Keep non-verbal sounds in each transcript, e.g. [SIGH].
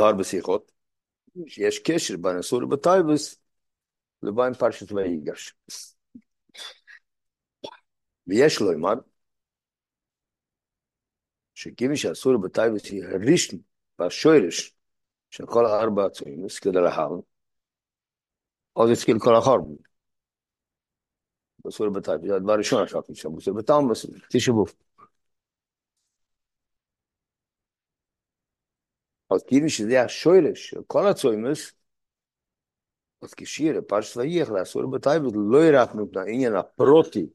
נאמר בשיחות, שיש קשר בין אסור בטייבס לבין פרשת ויגש. ויש לו אמר, שכיוון שאסור בטייבס היא הראשון והשורש של כל הארבע הצוימוס כדלהלן, אז התחיל כל החורבן. אסור בטייבס, זה הדבר הראשון עכשיו, שם אסור בטלמוס, תשבוף. אז כיוון שזה השורש של כל הצוימוס, אז כשיר, פרשת וייך, לאסור בטייבס, לא רק מפני העניין הפרוטי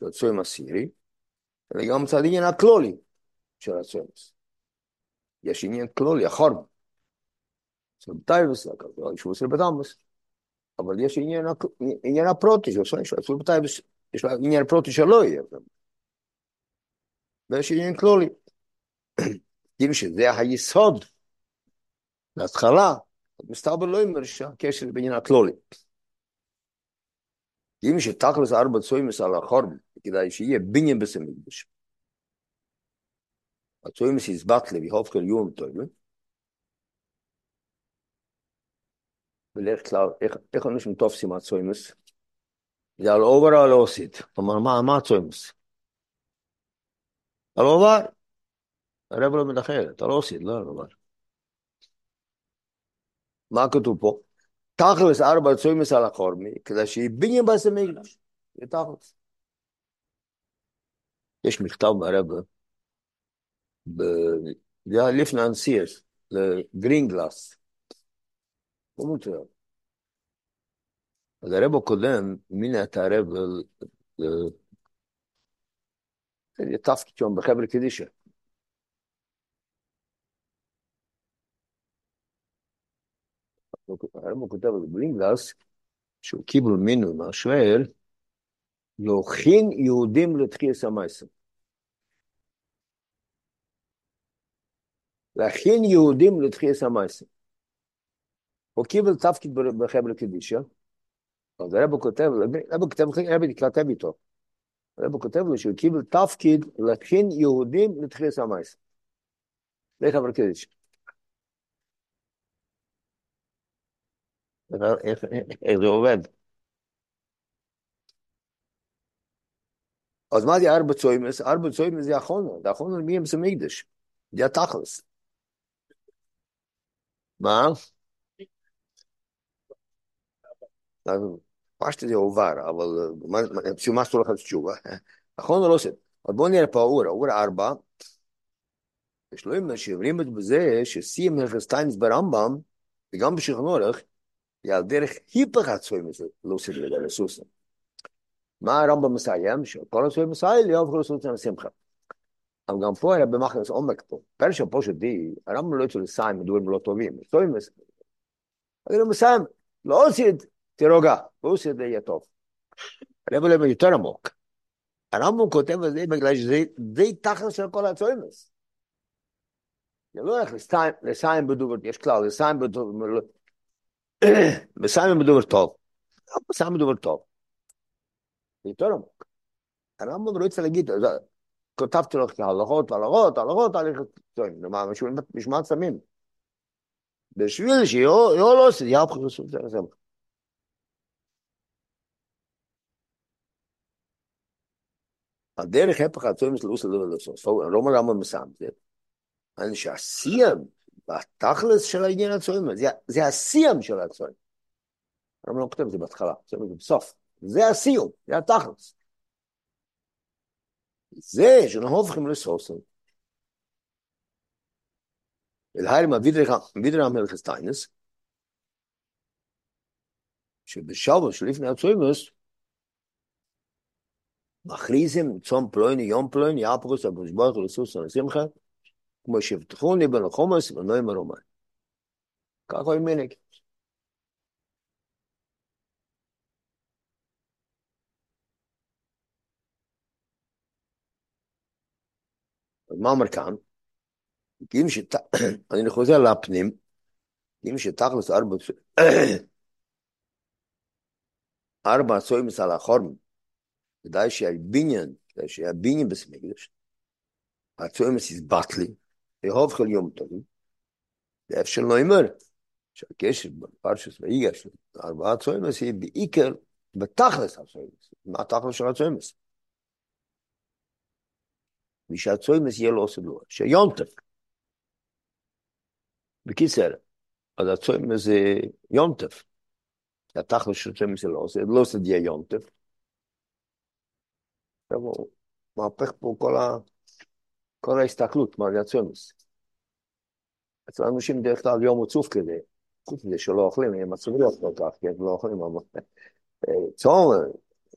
של הצוים הסירי, אלא גם מצד העניין הכלולי של הצוימוס. יש עניין כלולי, החורבן. אסור בטייבס, שהוא אסור בטלמוס. אבל יש עניין, עניין הפרוטי של הצוים, אסור בטייבס, יש לה עניין פרוטי שלא יהיה. ויש עניין כלולי. כיוון שזה היסוד להתחלה, מסתבר לא אומר שהקשר בעניין הכלולי. כיוון שתכלס ארבע צוימס על החורבן, כדאי שיהיה בניין בסמקדוש. הצוימס יסבט לוי הופכן יום טויבה. בדרך כלל, איך אנשים תופסים הצוימס? זה על אובר או על אוסית? כלומר, מה הצוימס? על אובר. הרב לא מדחר, אתה לא עושה, לא, לא, לא. מה כתוב פה? תכלס ארבע צוימס על החורמי, כדי שיהיה בניין בעשה מקדש. זה תכלס. יש מכתב מהרב, זה היה לפני הנסיאס, לגרינגלס. לא מותר. אז הרב הקודם מינה את הרב לתפקיד שם בחבר קדישה. הרב כותב על גרינגלס, שהוא קיבל מינו מהשואל, להכין יהודים לתחייס המייסם. להכין יהודים לתחייס המייסם. הוא קיבל תפקיד בחבר קדישה, אז הרב כותב, הרב כותב, הרב כותב איתו. הרב כותב לו שהוא קיבל תפקיד להכין יהודים לתחייס המייסם. לחבר קדישה. איך זה עובד? אז מה זה ארבע צוימס? ארבע צוימס זה החונר, זה החונר מי אמס המקדש, זה התכלס. מה? פשט זה עובר, אבל מה שאתה הולך לתשובה? החונר לא עושה. אז בואו נראה פה אורה, אורה ארבע. יש לו אמא שאומרים בזה שסיים הלכסטיינס ברמב"ם, וגם בשכנורך, על דרך היפך הצוימוס לא סדר לסוסה. מה הרמב"ם מסיים? שכל הצוימוס מסייל יהפכו לסוסה לשמחה. אבל גם פה היה במחלס עומק פה. פרשע פה שדי, הרמב"ם לא יצא לסיים מדברים לא טובים. צוימוס. אני לא מסיים, לא עושית, תירוגע, לא עושית זה יהיה טוב. הרב עליהם יותר עמוק. הרמב"ם כותב על זה בגלל שזה די תכלס של כל הצוימוס. זה לא איך לסיים בדובר, יש כלל, לסיים בדובר, מסיים מדובר טוב. מסיים מדובר טוב. זה עמוק. הרמב"ם לא יצא להגיד, כותבתי לך הלכות, הלכות, הלכות, הלכות, מה שמים? בשביל שיהיו לא עושה, יהפכו לעשות את זה. הדרך הפך הצוים של אוסה לא לעשות. לא אומר רמב"ם מסיים. אני שהסיים בתכלס של העניין הצועים, זה, הסיום של הצועים. הרב לא כותב את זה בהתחלה, זה בסוף. זה הסיום, זה התכלס. זה שאנחנו הופכים לסוסם. אלהיירם אבידר המלך סטיינס, שבשבוע שלפני הצוימוס, מכריזים צום פלויני, יום פלויני, יפרוס, הקדוש ברוך הוא לסוס ולשמחה, כמו שבטחוני בן החומוס ונוי מרומן. ככה הוא מנהג. אז מה אומר כאן? אם שת... [COUGHS] אני חוזר לפנים, אם שתכלס ארבע [COUGHS] ארבע צוימס על החורם, כדאי שיהיה בניין, כדאי שיהיה בניין בסמגדש, הצוימס יסבט לי, יהוב כל יום טוב. ואיפה שלא אומר, שהקשר בפרשס ויגש, ארבעה צוימס היא בעיקר בתכלס הצוימס. מה התכלס של הצוימס? ושהצוימס יהיה לא עושה לו, שיונטף. בקיצר, אז הצוימס זה יונטף. התכלס של הצוימס זה לא עושה, לא עושה דיה יונטף. הוא מהפך פה כל, ה... כל ההסתכלות, מה זה הצוימס. אצל אנשים דרך כלל יום עצוב כזה, חוץ מזה שלא אוכלים, הם עצובים כל כך, הם לא אוכלים, אבל צום,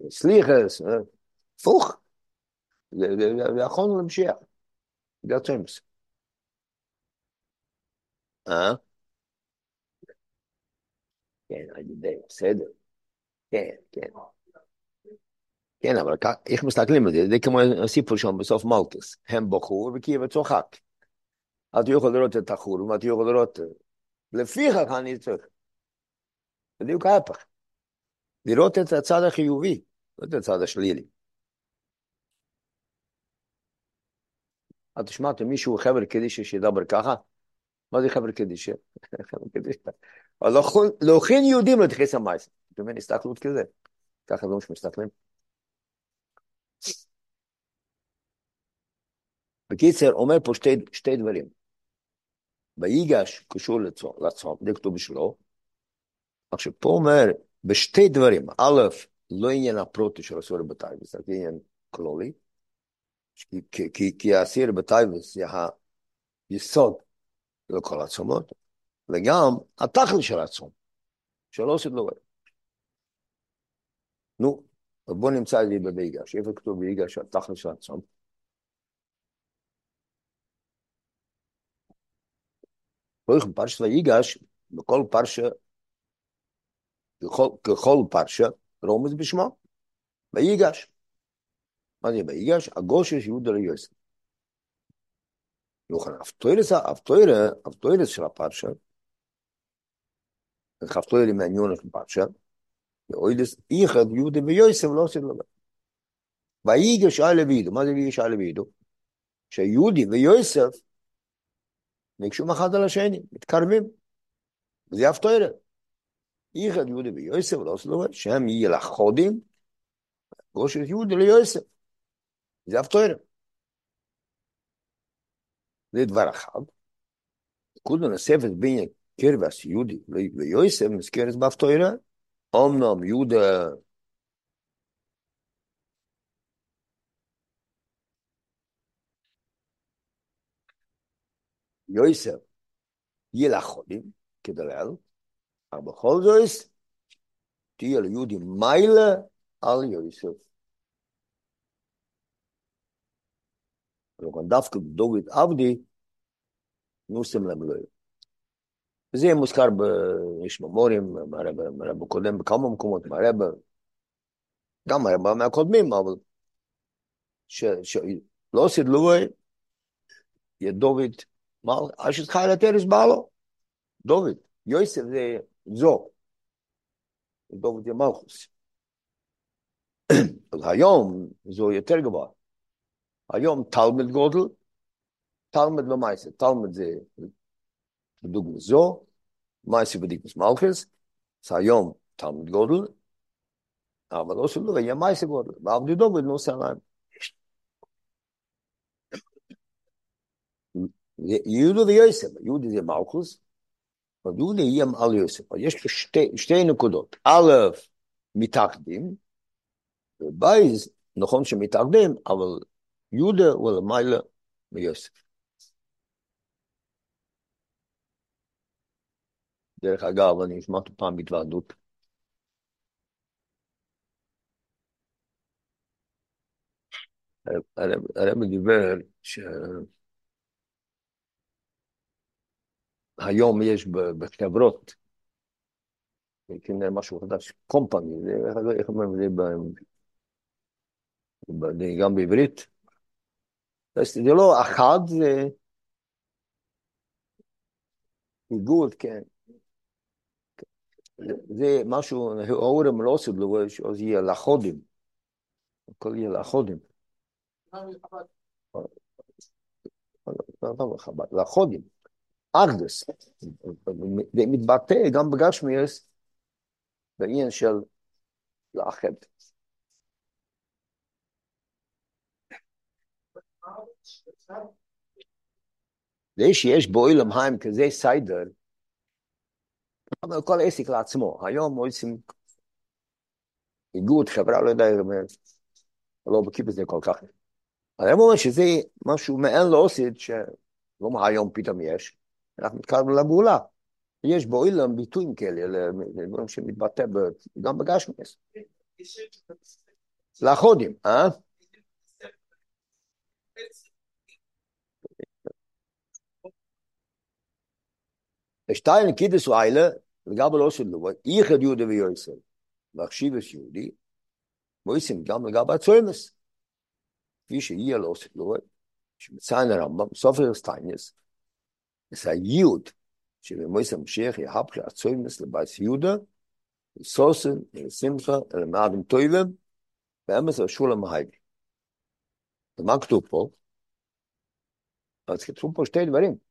סליחס, הפוך. ויכולנו. זה הצוימס. אה? כן, בסדר. כן, כן. כן, אבל איך מסתכלים על זה? זה כמו הסיפור שם בסוף מלטוס. הם בחור וקייב צוחק. אתה יכול לראות את החור, ואתה יכול לראות... לפיכך אני צריך. בדיוק ההפך. לראות את הצד החיובי, לא את הצד השלילי. את שמעת מישהו חבר קדישה שידבר ככה? מה זה חבר קדישה? [LAUGHS] חבר קדישה. להכין יהודים להתייחס המייס. אתה מבין, הסתכלות כזה. ככה לא מסתכלים. בקיצר, אומר פה שתי, שתי דברים. ויגש קשור לצום, זה כתוב בשבילו. עכשיו, פה אומר, בשתי דברים, א', לא עניין הפרוטי של הסורי בטייבס, זה עניין כלולי, כי, כי, כי הסיר בטייבס זה היסוד לכל הצומות, וגם התכלי של הצום, שלא עושה לו. נו, בוא נמצא זה בביגש, איפה כתוב ביגש התכלי של הצום? פרש פרשת ויגש, בכל פרשה, ככל, פרשה, רומז בשמו, ויגש. מה זה ויגש? הגושש יהודה ליוסף. יוכל אבטוירס, אבטוירה, אבטוירס של הפרשה, אבטוירה מעניון של הפרשה, ואוידס איחד יהודה ויוסף לא עושה לו. ויגש על לבידו, מה זה ויגש על לבידו? שיהודי ויוסף ניגשו אחד על השני, מתקרבים. וזה אף תוארה. איחד יהודי ויוסף, לא עשו לו, שהם ילחודים, גושת יהודי ליוסף. זה אף תוארה. זה דבר אחד. כולו נספת בין קרבס יהודי ויוסף, מזכרת באף תוארה. Omnam, Jude. יויסף ילחולים, כדלל, אבל בכל זויס תהיה ליהודי מיילה על יויסף. וכאן דווקא דוגית עבדי, נוסם להם וזה מוזכר ביש ממורים, מהרב הקודם בכמה מקומות, מהרב, גם מהרב מהקודמים, אבל שלא סידלו ידוביד mal as es khale teres balo dovid yosef ze zo dovid ye malchus אז היום זו יותר גבוה. היום תלמד גודל, תלמד ומייסה. תלמד זה בדוגמה זו, מייסה בדיקוס מלכס, אז היום תלמד גודל, אבל לא שלא יהיה מייסה גודל. ועבדי דוד נוסע להם. יהודה ויוסף, יהודה זה מלכוס, ויהודה יהיה על יוסף. יש שתי, שתי נקודות. א', מתאחדים, ובייז, נכון שמתאחדים, אבל יהודה הוא למעלה מיוסף. דרך אגב, אני שמעתי פעם בהתוועדות. הרב דיבר ש... היום יש בחברות, כנראה משהו חדש, קומפני, איך אומרים את זה גם בעברית? זה לא אחד, זה איגוד, כן. זה משהו, ההורים לא עושים לו, אז יהיה לחודים. הכל יהיה לחודים. לחודים. אקדוס. זה מתבטא גם בגשמיאס בעניין של לאחד. זה שיש באוילם היים כזה סיידר, אבל כל עסק לעצמו. היום עושים איגוד, חברה, לא יודע, לא בקיא בזה כל כך. אבל אני אומר שזה משהו מעין לעושת, שלא מהיום פתאום יש, אנחנו מתקרבים לגאולה. יש באוילם ביטויים כאלה, לדברים שמתבטא גם בגשמיאס. לאחודים, אה? שטיין קידס ואיילה, וגם לא של לובוי, יחד יהודה ויוסף, מחשיבס יהודי, מויסים גם לגבי הצוינס. כפי שיהיה לא של לובוי, שמציין הרמב"ם, סופר סטיינס, es a Jud, she be moise Mashiach, ye hab ge atzoymes le bais Juda, in Sosen, in Simcha, in an Adam Toivem, ve emes a Shula als steht, warum?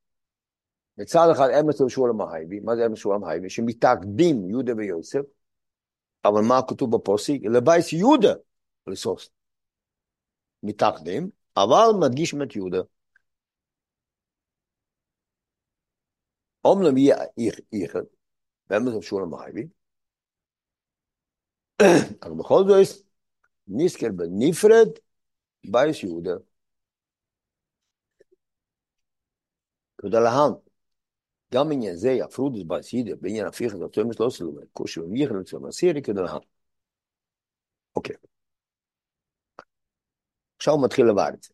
מצד אחד אמס השולם הייבי, מה זה אמס השולם הייבי? שמתאגדים יהודה ויוסף, אבל מה כתוב בפוסיק? לבייס יהודה לסוסן. מתאחדים, אבל מדגישים את יהודה. אומנם יהיה איחד, ואמס השולם הייבי, אבל בכל זאת, נזכר בנפרד בייס יהודה. כדלהלן, גם עניין זה בייס יהודה, בעניין הפיכת הצומס לא סלומה, כושר ומייחד לצום הסירי כדלהלן. אוקיי. עכשיו הוא מתחיל לבאר את זה.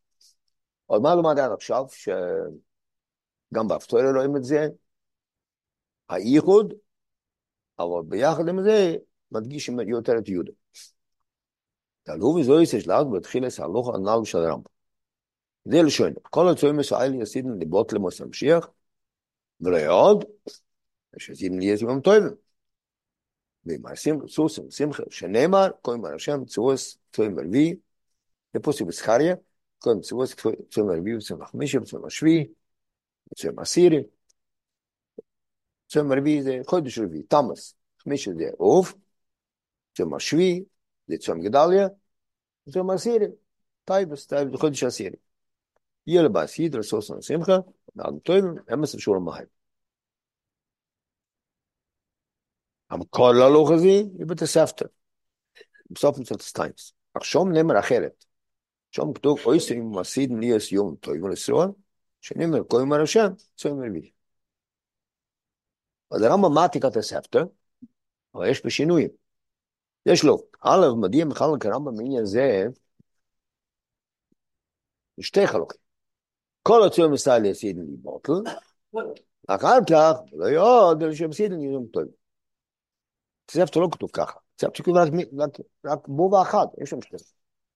עוד מה למד עד עכשיו, שגם באפטורי רואים את זה, האיחוד, אבל ביחד עם זה מדגישים יותר את יהודה. תלו וזויס יש לאג בתחילס הלוך הנ"ל של הרמב"ם. זה לשון, כל הצוימס האלה יסידן ליבות למוס המשיח, ולעוד, שזים לי איזה יום טובים. ועם הסים, סוס, עם שנאמר, קוראים על השם, צבוס, צבוס, מלווי, לפוסי בסחריה, קוראים צבוס, צבוס, מלווי, צבוס, מחמישי, צבוס, משווי, צבוס, עשירי. צבוס, מלווי, זה חודש רבי, תמאס, חמישי זה אוף, צבוס, משווי, זה צבוס, גדליה, צבוס, עשירי, טייבס, טייבס, חודש עשירי. יהיה לבאס לבעשי, דרסוס, נשמחה, בעשיד, רסוס שמחה, ועד טובים, אמס אפשור המהב. המקור ללוח הזה, היא בתספתר. בסוף מצוות סטיינס. אך שום נאמר אחרת. שום כתוב, אוי סרים ומסיד ניאס יום טובים ולסרוע, שנאמר, כה יאמר השם, צום רבי. אז הרמב"ם מעתיק את הספטר, אבל יש בשינויים. יש לו, א', מדיע מחלק הרמב"ם בעניין זה, שתי חלוקים. כל הציון מסייל יסידן ליבוטל, אחר כך, לא יודע, שמסידן יום טוב. ספטו לא כתוב ככה, ספטו כתוב רק, רק, רק בובה אחת, יש שם שתי,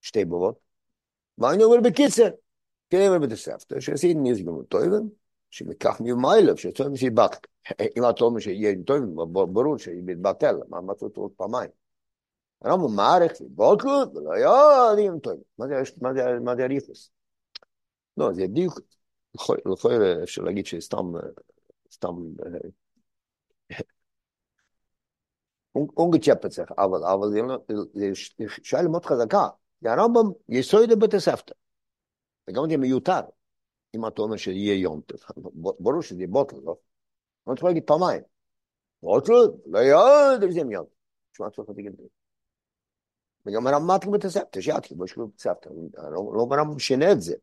שתי בובות. מה אני אומר בקיצר? כן, אומר בתספטו, שסידן יום טוב, שמכך מיומיילב, שצריך מסיבת, אם אתה אומר שיהיה טוב, ברור שיתבטל, מה מצאו אותו עוד פעמיים. הרמב"ם מערך בוטלות ולא יודעים טוב. מה זה הריכוס? לא, זה דיוק, לכל אפשר להגיד שסתם, סתם, ungechappt sich, אבל, אבל זה שאלה מאוד חזקה. זה הרמב"ם יסוד לבית הסבתא. וגם זה מיותר, אם אתה אומר שיהיה יום. ברור שזה בוטל, לא? אני צריך להגיד פעמיים. בוטל, לא יודע, זה יום טוב. שמע, צריך להגיד את זה. וגם הרמב"ם מתחיל בתוספתא, שיתחיל בשלוב בתוספתא, לא הרמב"ם משנה את זה.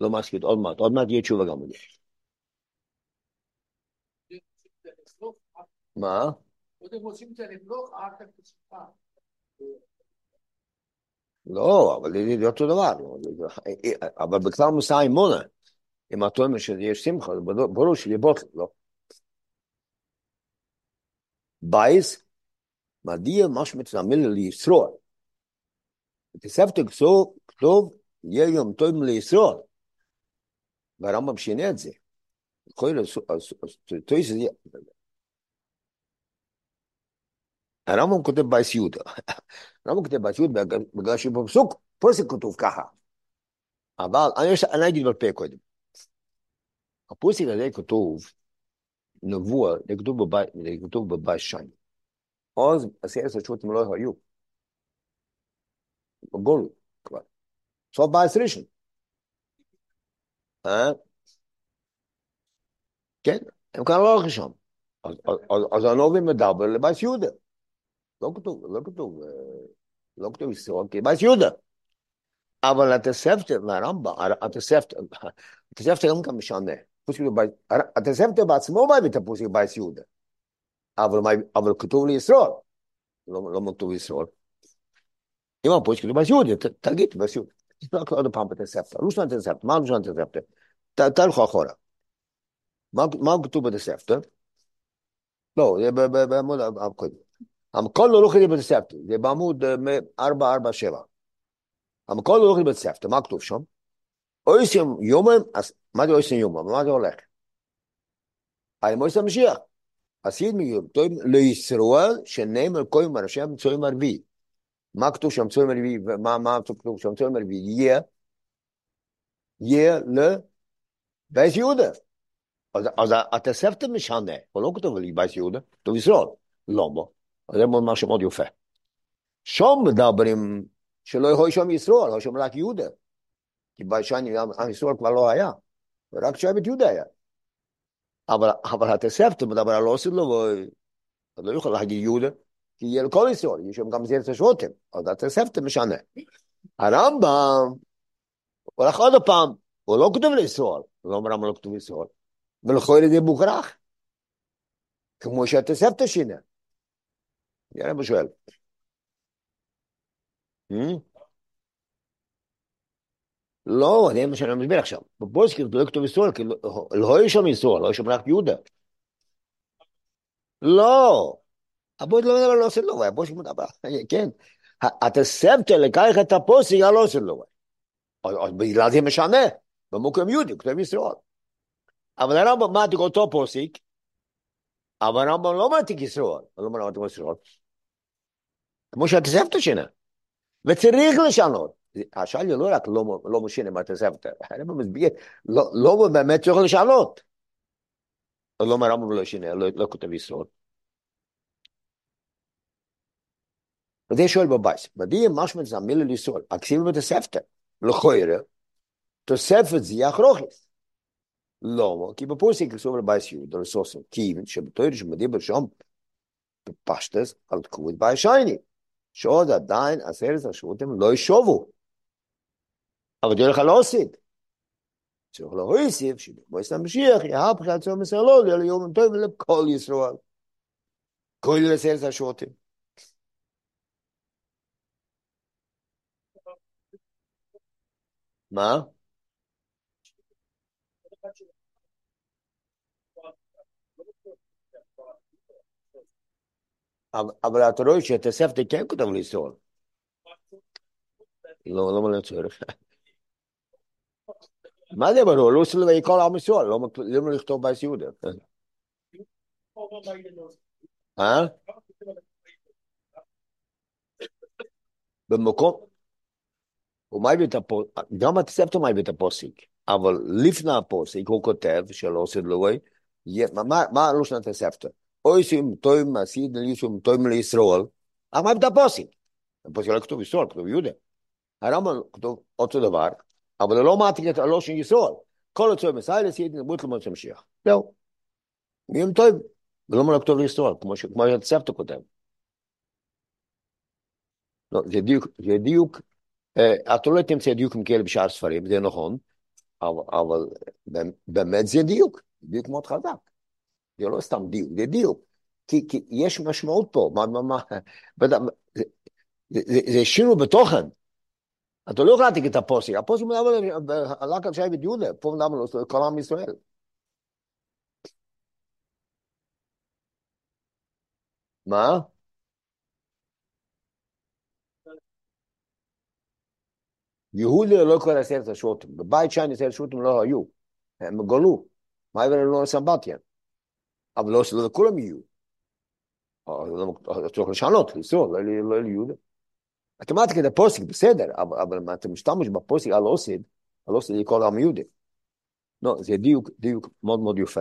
לא מסכים, עוד מעט, עוד מעט יהיה תשובה גם בזה. מה? לא, אבל זה אותו דבר. אבל בכלל מושא אמונה, אם אתה אומר שיש שמחה, ברור שיהיה בוטל, לא? בייס, מדיע משמעות המילה לישרוע. בתוספתא כתוב, יהיה יום טוב לישראל. והרמב"ם שינה את זה. הרמב"ם כותב בייס יהודה. הרמב"ם כותב בייס יהודה בגלל שבפסוק פוסק כתוב ככה. אבל אני, אגיד בעל קודם. הפוסק הזה כתוב, נבואה, זה כתוב בבית שני. אז עשרת השבטים לא היו. בגולו כבר. סוף בית ראשון. אה? כן, הם כאן לא הולכים שם. אז הנובי מדבר לבית יהודה. לא כתוב, לא כתוב, לא כתוב ישראל, כי בית יהודה. אבל התוספתא והרמב"ם, התוספתא, התוספתא גם כאן משנה. התוספתא בעצמו מביא את הפוסק בית יהודה. אבל כתוב לישראל. לא כתוב לישראל. אם בית יהודה, תגיד בית יהודה. תסתכל עוד פעם בתוספתא. לושן התוספתא, מה לושן התוספתא? תלכו אחורה. מה כתוב בתוספתא? לא, זה בעמוד הקודם. המקול לא לוקחים בתוספתא, זה בעמוד 447. המקול לא לוקחים בתוספתא, מה כתוב שם? אויסים יומם, מה זה אויסים יומם? מה זה הולך? על מויס המשיח. עשית מיום, לישראל שנאמר קוים על השם צוים הרביעי. מה כתוב שם צוים הרביעי? מה כתוב שם צוים הרביעי? יהיה, יהיה לבית יהודה. אז התוספתא משנה, הוא לא כתוב בית יהודה, כתוב ישראל. למה? זה משהו מאוד יפה. שם מדברים שלא יהיה שם ישראל, היה שם רק יהודה. כי בית שני עם ישראל כבר לא היה, רק שבט יהודה היה. אבל, אבל התוספתא מדבר על עושה לו, לא יכול להגיד יהודה, כי יהיה לכל ישראל, יש שם גם זרת השבטים, אז התוספתא משנה. הרמב"ם הולך עוד פעם, הוא לא כותב לישראל, לא אומר למה לא כתוב לישראל. ולכוי זה מוכרח. כמו שהתוספתא שינה. נראה מה שואל. לא, זה מה שאני מסביר עכשיו. בבוסקר זה לא כתוב ישראל, כי לא היה שם ישראל, לא היה שם רק יהודה. לא. הבוס לא מדבר על עושה לו, הבוס מדבר, כן. התוספתא לקח את הפוסק על עושה לו. אז בגלל זה משנה. במוקם יהודי, כתוב ישראל. אבל הרמב"ם מעתיק אותו פוסיק, אבל הרמב"ם לא מעתיק ישראל, לא מעתיק ישראל. כמו שהתוספתא שינה. וצריך לשנות. השאלה לא רק לא, לא משנה מהתוספתא, הרמב"ם מסביר, לא, לא באמת צריך לשנות. לא מהרמב"ם לא שינה, לא, לא כותב ישראל. וזה שואל בבייס, מדהים משמע זה המילה לישראל, הכסיב בתוספתא, לכוירה, תוספת זה יחרוכס. למה? כי בפוסק כתוב לבייס יהודה לסוסם, כיוון שבתויר שמדיבר שם בפשטס על תקוות בייס שייני, שעוד עדיין עשרת השבותים לא ישובו. אבל דרך לא עשית. צריך להוסיף שבמועצת המשיח יהפך עצמו מסרלוגיה ליום טוב לכל ישראל. כל עשרת השבותים. מה? אבל אתה רואה שהתוספתא כן כותב לישראל. לא, לא מלא צורך. מה זה ברור? לא סלווה כל עם ישראל, לא לכתוב בייס יהודה. אה? במקום, הוא מביא את הפוסק, גם התוספתא מביא את הפוסק, אבל לפני הפוסק הוא כותב שלא עושה לואי, מה לא שנת התוספתא? אוי שים טוים עשית לישום טוים לישראל, אבל את הפוסק. הפוסק לא כתוב ישראל, כתוב יהודה. הרמב"ם כתוב אותו דבר, אבל הוא לא מעתיק את הלושן ישראל. כל הצורך מסייל עשית נבוט למות המשיח. זהו. מי טוים. ולא כתוב לישראל, כמו שהתוספתא כותב. לא, זה דיוק, אתה לא תמצא דיוקים כאלה בשאר ספרים, זה נכון, אבל באמת זה דיוק, דיוק מאוד חזק. זה לא סתם דיוק, זה דיוק. כי, כי יש משמעות פה, מה, מה, מה, [LAUGHS] זה, זה, זה שינוי בתוכן. אתה לא יכול להעתיק את הפוסק, הפוסק מדבר רק על שבט יהודה, פה מדבר על כל עם ישראל. מה? יהודה לא כל עשרת השוטים, בבית שני עשרת השוטים לא היו, הם גלו, מה הבאנו לנו סמבטיה? אבל לא שלכולם יהיו. צריך לשנות, לנסוע, לא ליהודה. מתמטיקה זה פוסק, בסדר, אבל אם אתה משתמש בפוסק על אוסיד, לא עושה לכל העם יהודי. לא, זה דיוק, דיוק מאוד מאוד יפה.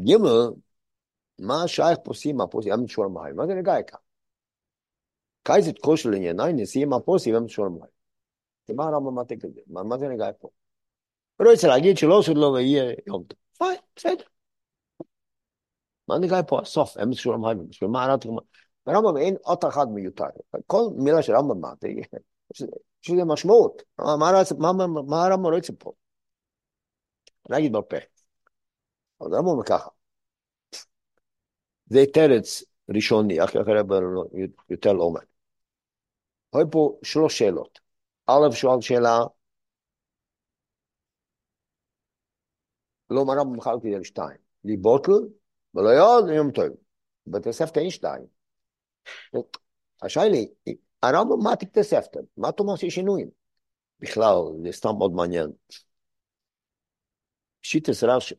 ג' מה שייך פוסים הפוסים, הם שור מים, מה זה נגע כאן? קייזת כושר לענייני, נשיאים הפוסים הם שור מים. זה מה הרמב"ם מעתיק את זה, מה זה נגע פה? הוא לא רוצה להגיד שלא עושה לו ויהיה יום טוב. פיין, בסדר. מה נגע פה הסוף, הם שור מים, בשביל מה הרמב"ם? ברמב"ם אין אות אחד מיותר. כל מילה של רמב"ם מעתיק, יש לזה משמעות. מה הרמב"ם רוצה פה? נגיד בפה. אז הרמב"ם אומר ככה. זה תרץ ראשוני, אחרי יותר לעומק. היו פה שלוש שאלות. א', שואל שאלה, לא מראה במחלק כדי לשתיים. לי בוטל ולא יוד יום טוב. בתוספתא אין שתיים. השאלה היא, הרמב"ם מה תתוספתא? מה אתה אומר שיש שינויים? בכלל, זה סתם מאוד מעניין. שיטס רש"י,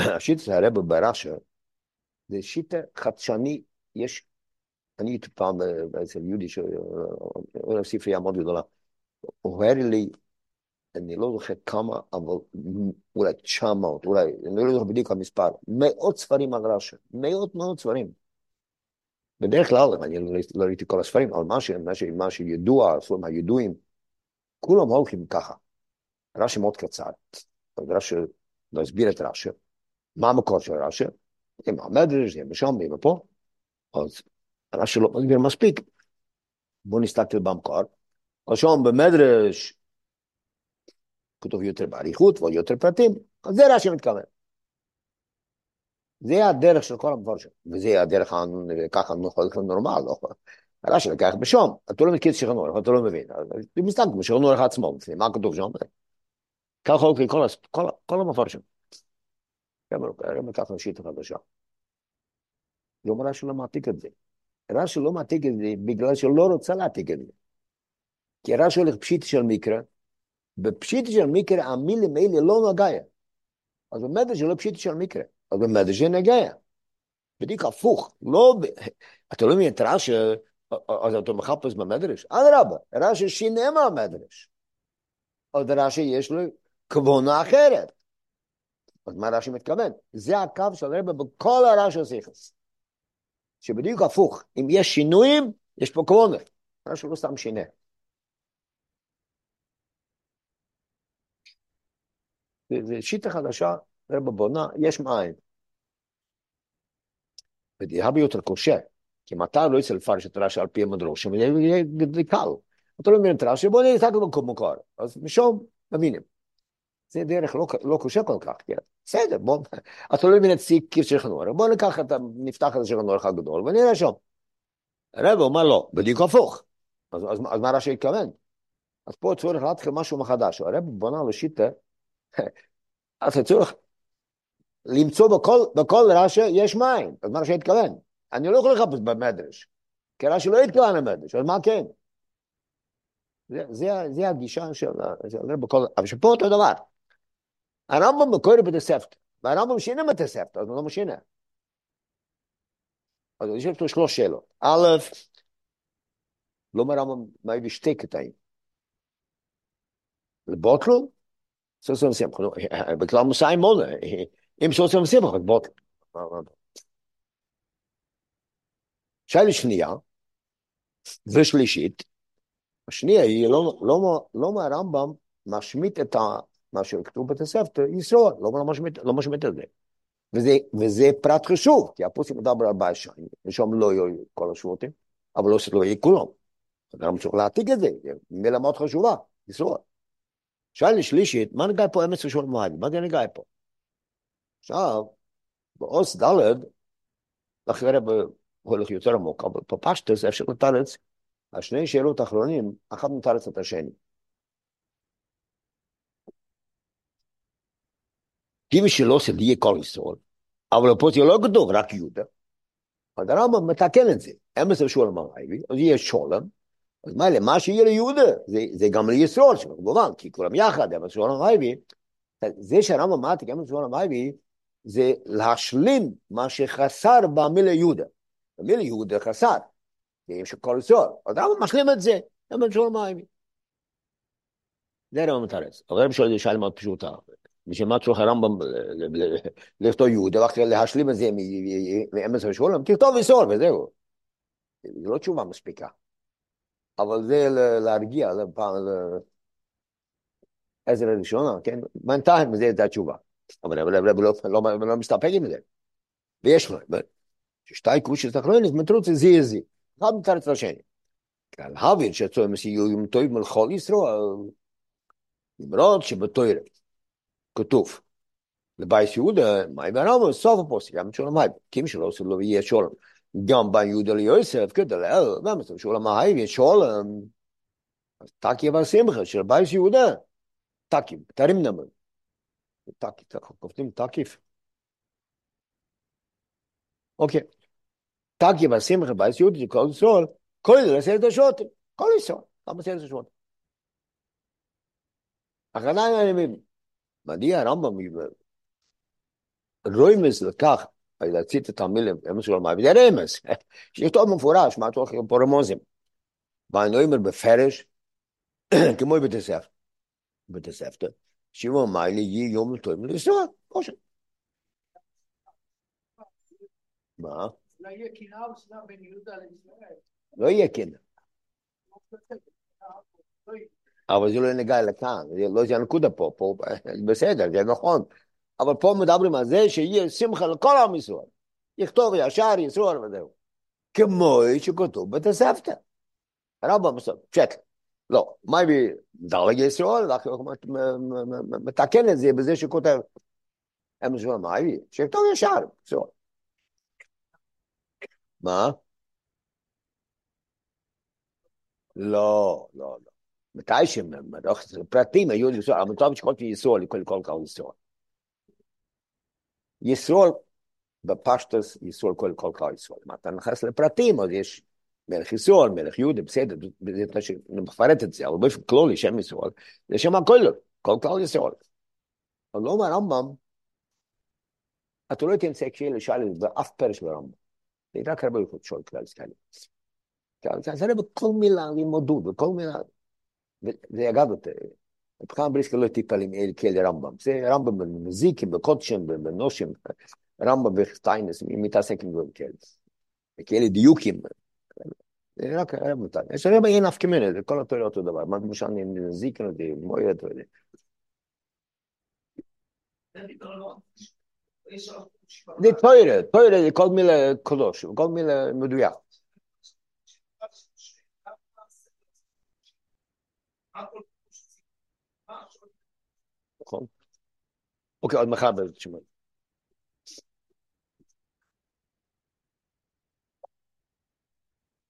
[COUGHS] שיטס הרב ברש"י, זה שיטה חדשני, יש, אני הייתי פעם אצל יהודי, שהוא ספרייה מאוד גדולה, הוא הראה לי, אני לא זוכר כמה, אבל אולי 900, אולי, אני לא זוכר בדיוק המספר, מאות ספרים על רש"י, מאות מאות ספרים. בדרך כלל, אני לא ראיתי כל הספרים, אבל מה, שידוע, הספרים הידועים, כולם הולכים ככה. רש"י מאוד קצר, רש"י לא הסביר את רש"י, מה המקור של רש"י, אם המדרש, אם בשם, אם פה, אז רש"י לא מסביר מספיק. בואו נסתכל במקור. שם במדרש כתוב יותר באריכות ועוד יותר פרטים, אז זה רש"י מתכוון. זה הדרך של כל המפורשים, וזה הדרך ככה נורמל, לא? רש"י לקח בשום, אתה לא מכיר את שכנור, אתה לא מבין, זה מסתכל בשכנור עצמו, מה כתוב שם? ככה כל המפורשים. גם לקח ראשית חדשה. לא רש"י לא מעתיק את זה. רש"י לא מעתיק את זה בגלל שהוא לא רוצה להעתיק את זה. כי רש"י הולך פשיט של מקרא, בפשיט של מקרא המילים האלה לא נגעיה. אז במדרש זה לא פשיט של מקרא, אז במדרש זה נגעיה. בדיוק הפוך, לא, אתה לא מבין את רש"י, אז אתה מחפש במדרש? אדרבה, רש"י שינה מהמדרש. אז רש"י יש לו כוונה אחרת. אז מה רש"י מתכוון? זה הקו של רבי בכל הרש"י סיכס. שבדיוק הפוך, אם יש שינויים, יש פה כוונה. רש"י לא סתם שינה. זה שיטה חדשה, רבי בונה, יש מאין. וזה הרבה יותר קשה, כי מתי לא יצא לפרש את רש"י על פי המדרוש, זה קל. אתה לא מבין את רש"י, בוא נראה את במקום מוכר. אז משום, מבינים. זה דרך לא, לא קשה כל כך, כן? בסדר, בוא, [LAUGHS] אתה לא מבין את סיק של חנורה, בוא ניקח את, נפתח את השולחן ערוך הגדול ונראה שם. הרב אומר לא, בדיוק הפוך. אז, מה רש"י התכוון? אז פה צריך להתחיל משהו מחדש. הרב בונה לו שיטה, אז צריך למצוא בכל, בכל רש"י יש מים, אז מה רש"י התכוון? אני לא יכול לחפש במדרש, כי רש"י לא התכוון למדרש, אז מה כן? זה, זה, זה הגישה של הרב בכל, אבל שפה אותו דבר. הרמב"ם מקורי בתוספתא, והרמב"ם שינה בתוספתא, אז הוא לא משנה. אז יש פה שלוש שאלות. א', לא מרמב"ם מביא שתי קטעים. לבוטלו, סוסם שמחה, בכלל מוסאי מולה, אם סוסם שמחה, בוטל. שאלה שנייה, ושלישית, השנייה היא לא, לא, לא מהרמב"ם משמיט את. מה שכתוב בתוספתא, יסוד, לא, לא, משמיט, לא משמיט את זה. וזה, וזה פרט חשוב, כי הפוסק מדבר על בעיה שנים, ושם לא יהיו כל השבותים, אבל לא שלא יהיה כולם. אדם צריך להעתיק את זה, זו מילה מאוד חשובה, יסוד. שאלה שלישית, מה נגע פה אמץ ראשון מועד? מה זה נגע פה? עכשיו, בעוס ד', רב הולך יותר עמוק, אבל בפשטוס אפשר לתרץ, השני שאלות האחרונים, אחת מתרץ את השני. כיוון שלא עושה יהיה כל ישראל, אבל פה זה לא כתוב, רק יהודה. אז הרמב"ם מתקן את זה. אמס ושולם הרייבי, אז יהיה שולם, אז מה, למה שיהיה ליהודה, זה, זה גם לישראל, כמובן, כי כולם יחד, אמס ושולם הרייבי, זה שהרמב"ם מעתיק אמס ושולם הרייבי, זה להשלים מה שחסר במילה יהודה. במילה יהודה חסר, זה של כל ישראל. אז הרמב"ם משלים את זה, אמס ושולם הרייבי. זה הרב מתרץ. הרב שואל זה שאלה מאוד פשוטה. בשביל מה צריך הרמב"ם לכתוב יהודה, ואחרי להשלים את זה מאמץ ושולם, תכתוב איסור וזהו. זו לא תשובה מספיקה. אבל זה להרגיע, עזר ראשונה, כן? בינתיים זה התשובה. אבל הרב לא מסתפק עם זה. ויש לו, ששתי קושי אחרונים, מתרוץ זה יזי. אחד מתרץ לשני. על הווין שצוי מסיום טוב מלכל ישראל, למרות שבתוירה כתוב לבייס יהודה, מאי ברמו, סוף הפוסק, גם שולם היי, קים שלא עושה לו ויהיה שולם. גם בן יהודה ליוסף, כדלל, ומסתם שאולה מה היו, יש שולם, תקי אבל שמחה, של בייס יהודה, תקי, תרים נמל, תקי, כופתים תקי, אוקיי, תקי אבל שמחה, בייס יהודה, זה כל סול, כל זה לסייר את השוטים, כל סול, למה סייר את השוטים? אך עדיין אני מבין, מדי הרמב״ם, רואים את זה לכך, להציץ את המילים, אמס המעביד, זה רמז, שיכתוב מפורש, מה תוך פה רמוזים. ואני אומר בפרש, כמו בבית הספר, בבית הספר, שימו מיילי יהיה יום טוב לנסוע, פושט. מה? לא יהיה קנאה ושנאה בין יהודה לישראל. לא יהיה קנאה. אבל זה לא נגע לכאן, לא זה הנקודה פה, פה בסדר, זה נכון. אבל פה מדברים על זה שיהיה שמחה לכל עם ישראל. יכתוב ישר ישראל וזהו. כמו שכתוב בתוספתא. הרמב"ם מסוים, פשט. לא, מה הביא דרג ישראל, מתקן את זה בזה שכותב. הם מסוים, מה הביא? שיכתוב ישר, ישראל. מה? לא, לא, לא. מתי שהם, פרטים היו לישראל, אבל טוב שכל ישראל כל כל ישראל. ישראל, בפשטוס, ישראל כל כל כל ישראל. אם אתה נכנס לפרטים, אז יש מלך ישראל, מלך יהודה, בסדר, זה מפרט את זה, אבל באופן כללי, שם ישראל, זה שם הכל, כל כל ישראל. אבל לא אומר הרמב"ם, אתה לא תמצא כשיהיה לשאלה באף פרש ברמב"ם. זה רק הרבה יכולים לשאול כלל כאלה. זה הרי בכל מילה לימודות, בכל מילה. זה אגב, מבחינה בריסקה לא טיפה כאלה רמב"ם. זה רמב"ם במזיקים, בקודשים, בנושים, רמב"ם וסטיינס, מתעסק עם דברים כאלה. כאלה דיוקים. זה רק הרב מותר. יש הרבה אין אף כמינה, זה כל התורה אותו דבר. מה למשל עם נזיקין, זה מויד, זה תוירה, תוירה זה כל מילה קדוש, כל מילה מדויק. נכון. אוקיי, עוד מחר בעזרת השם.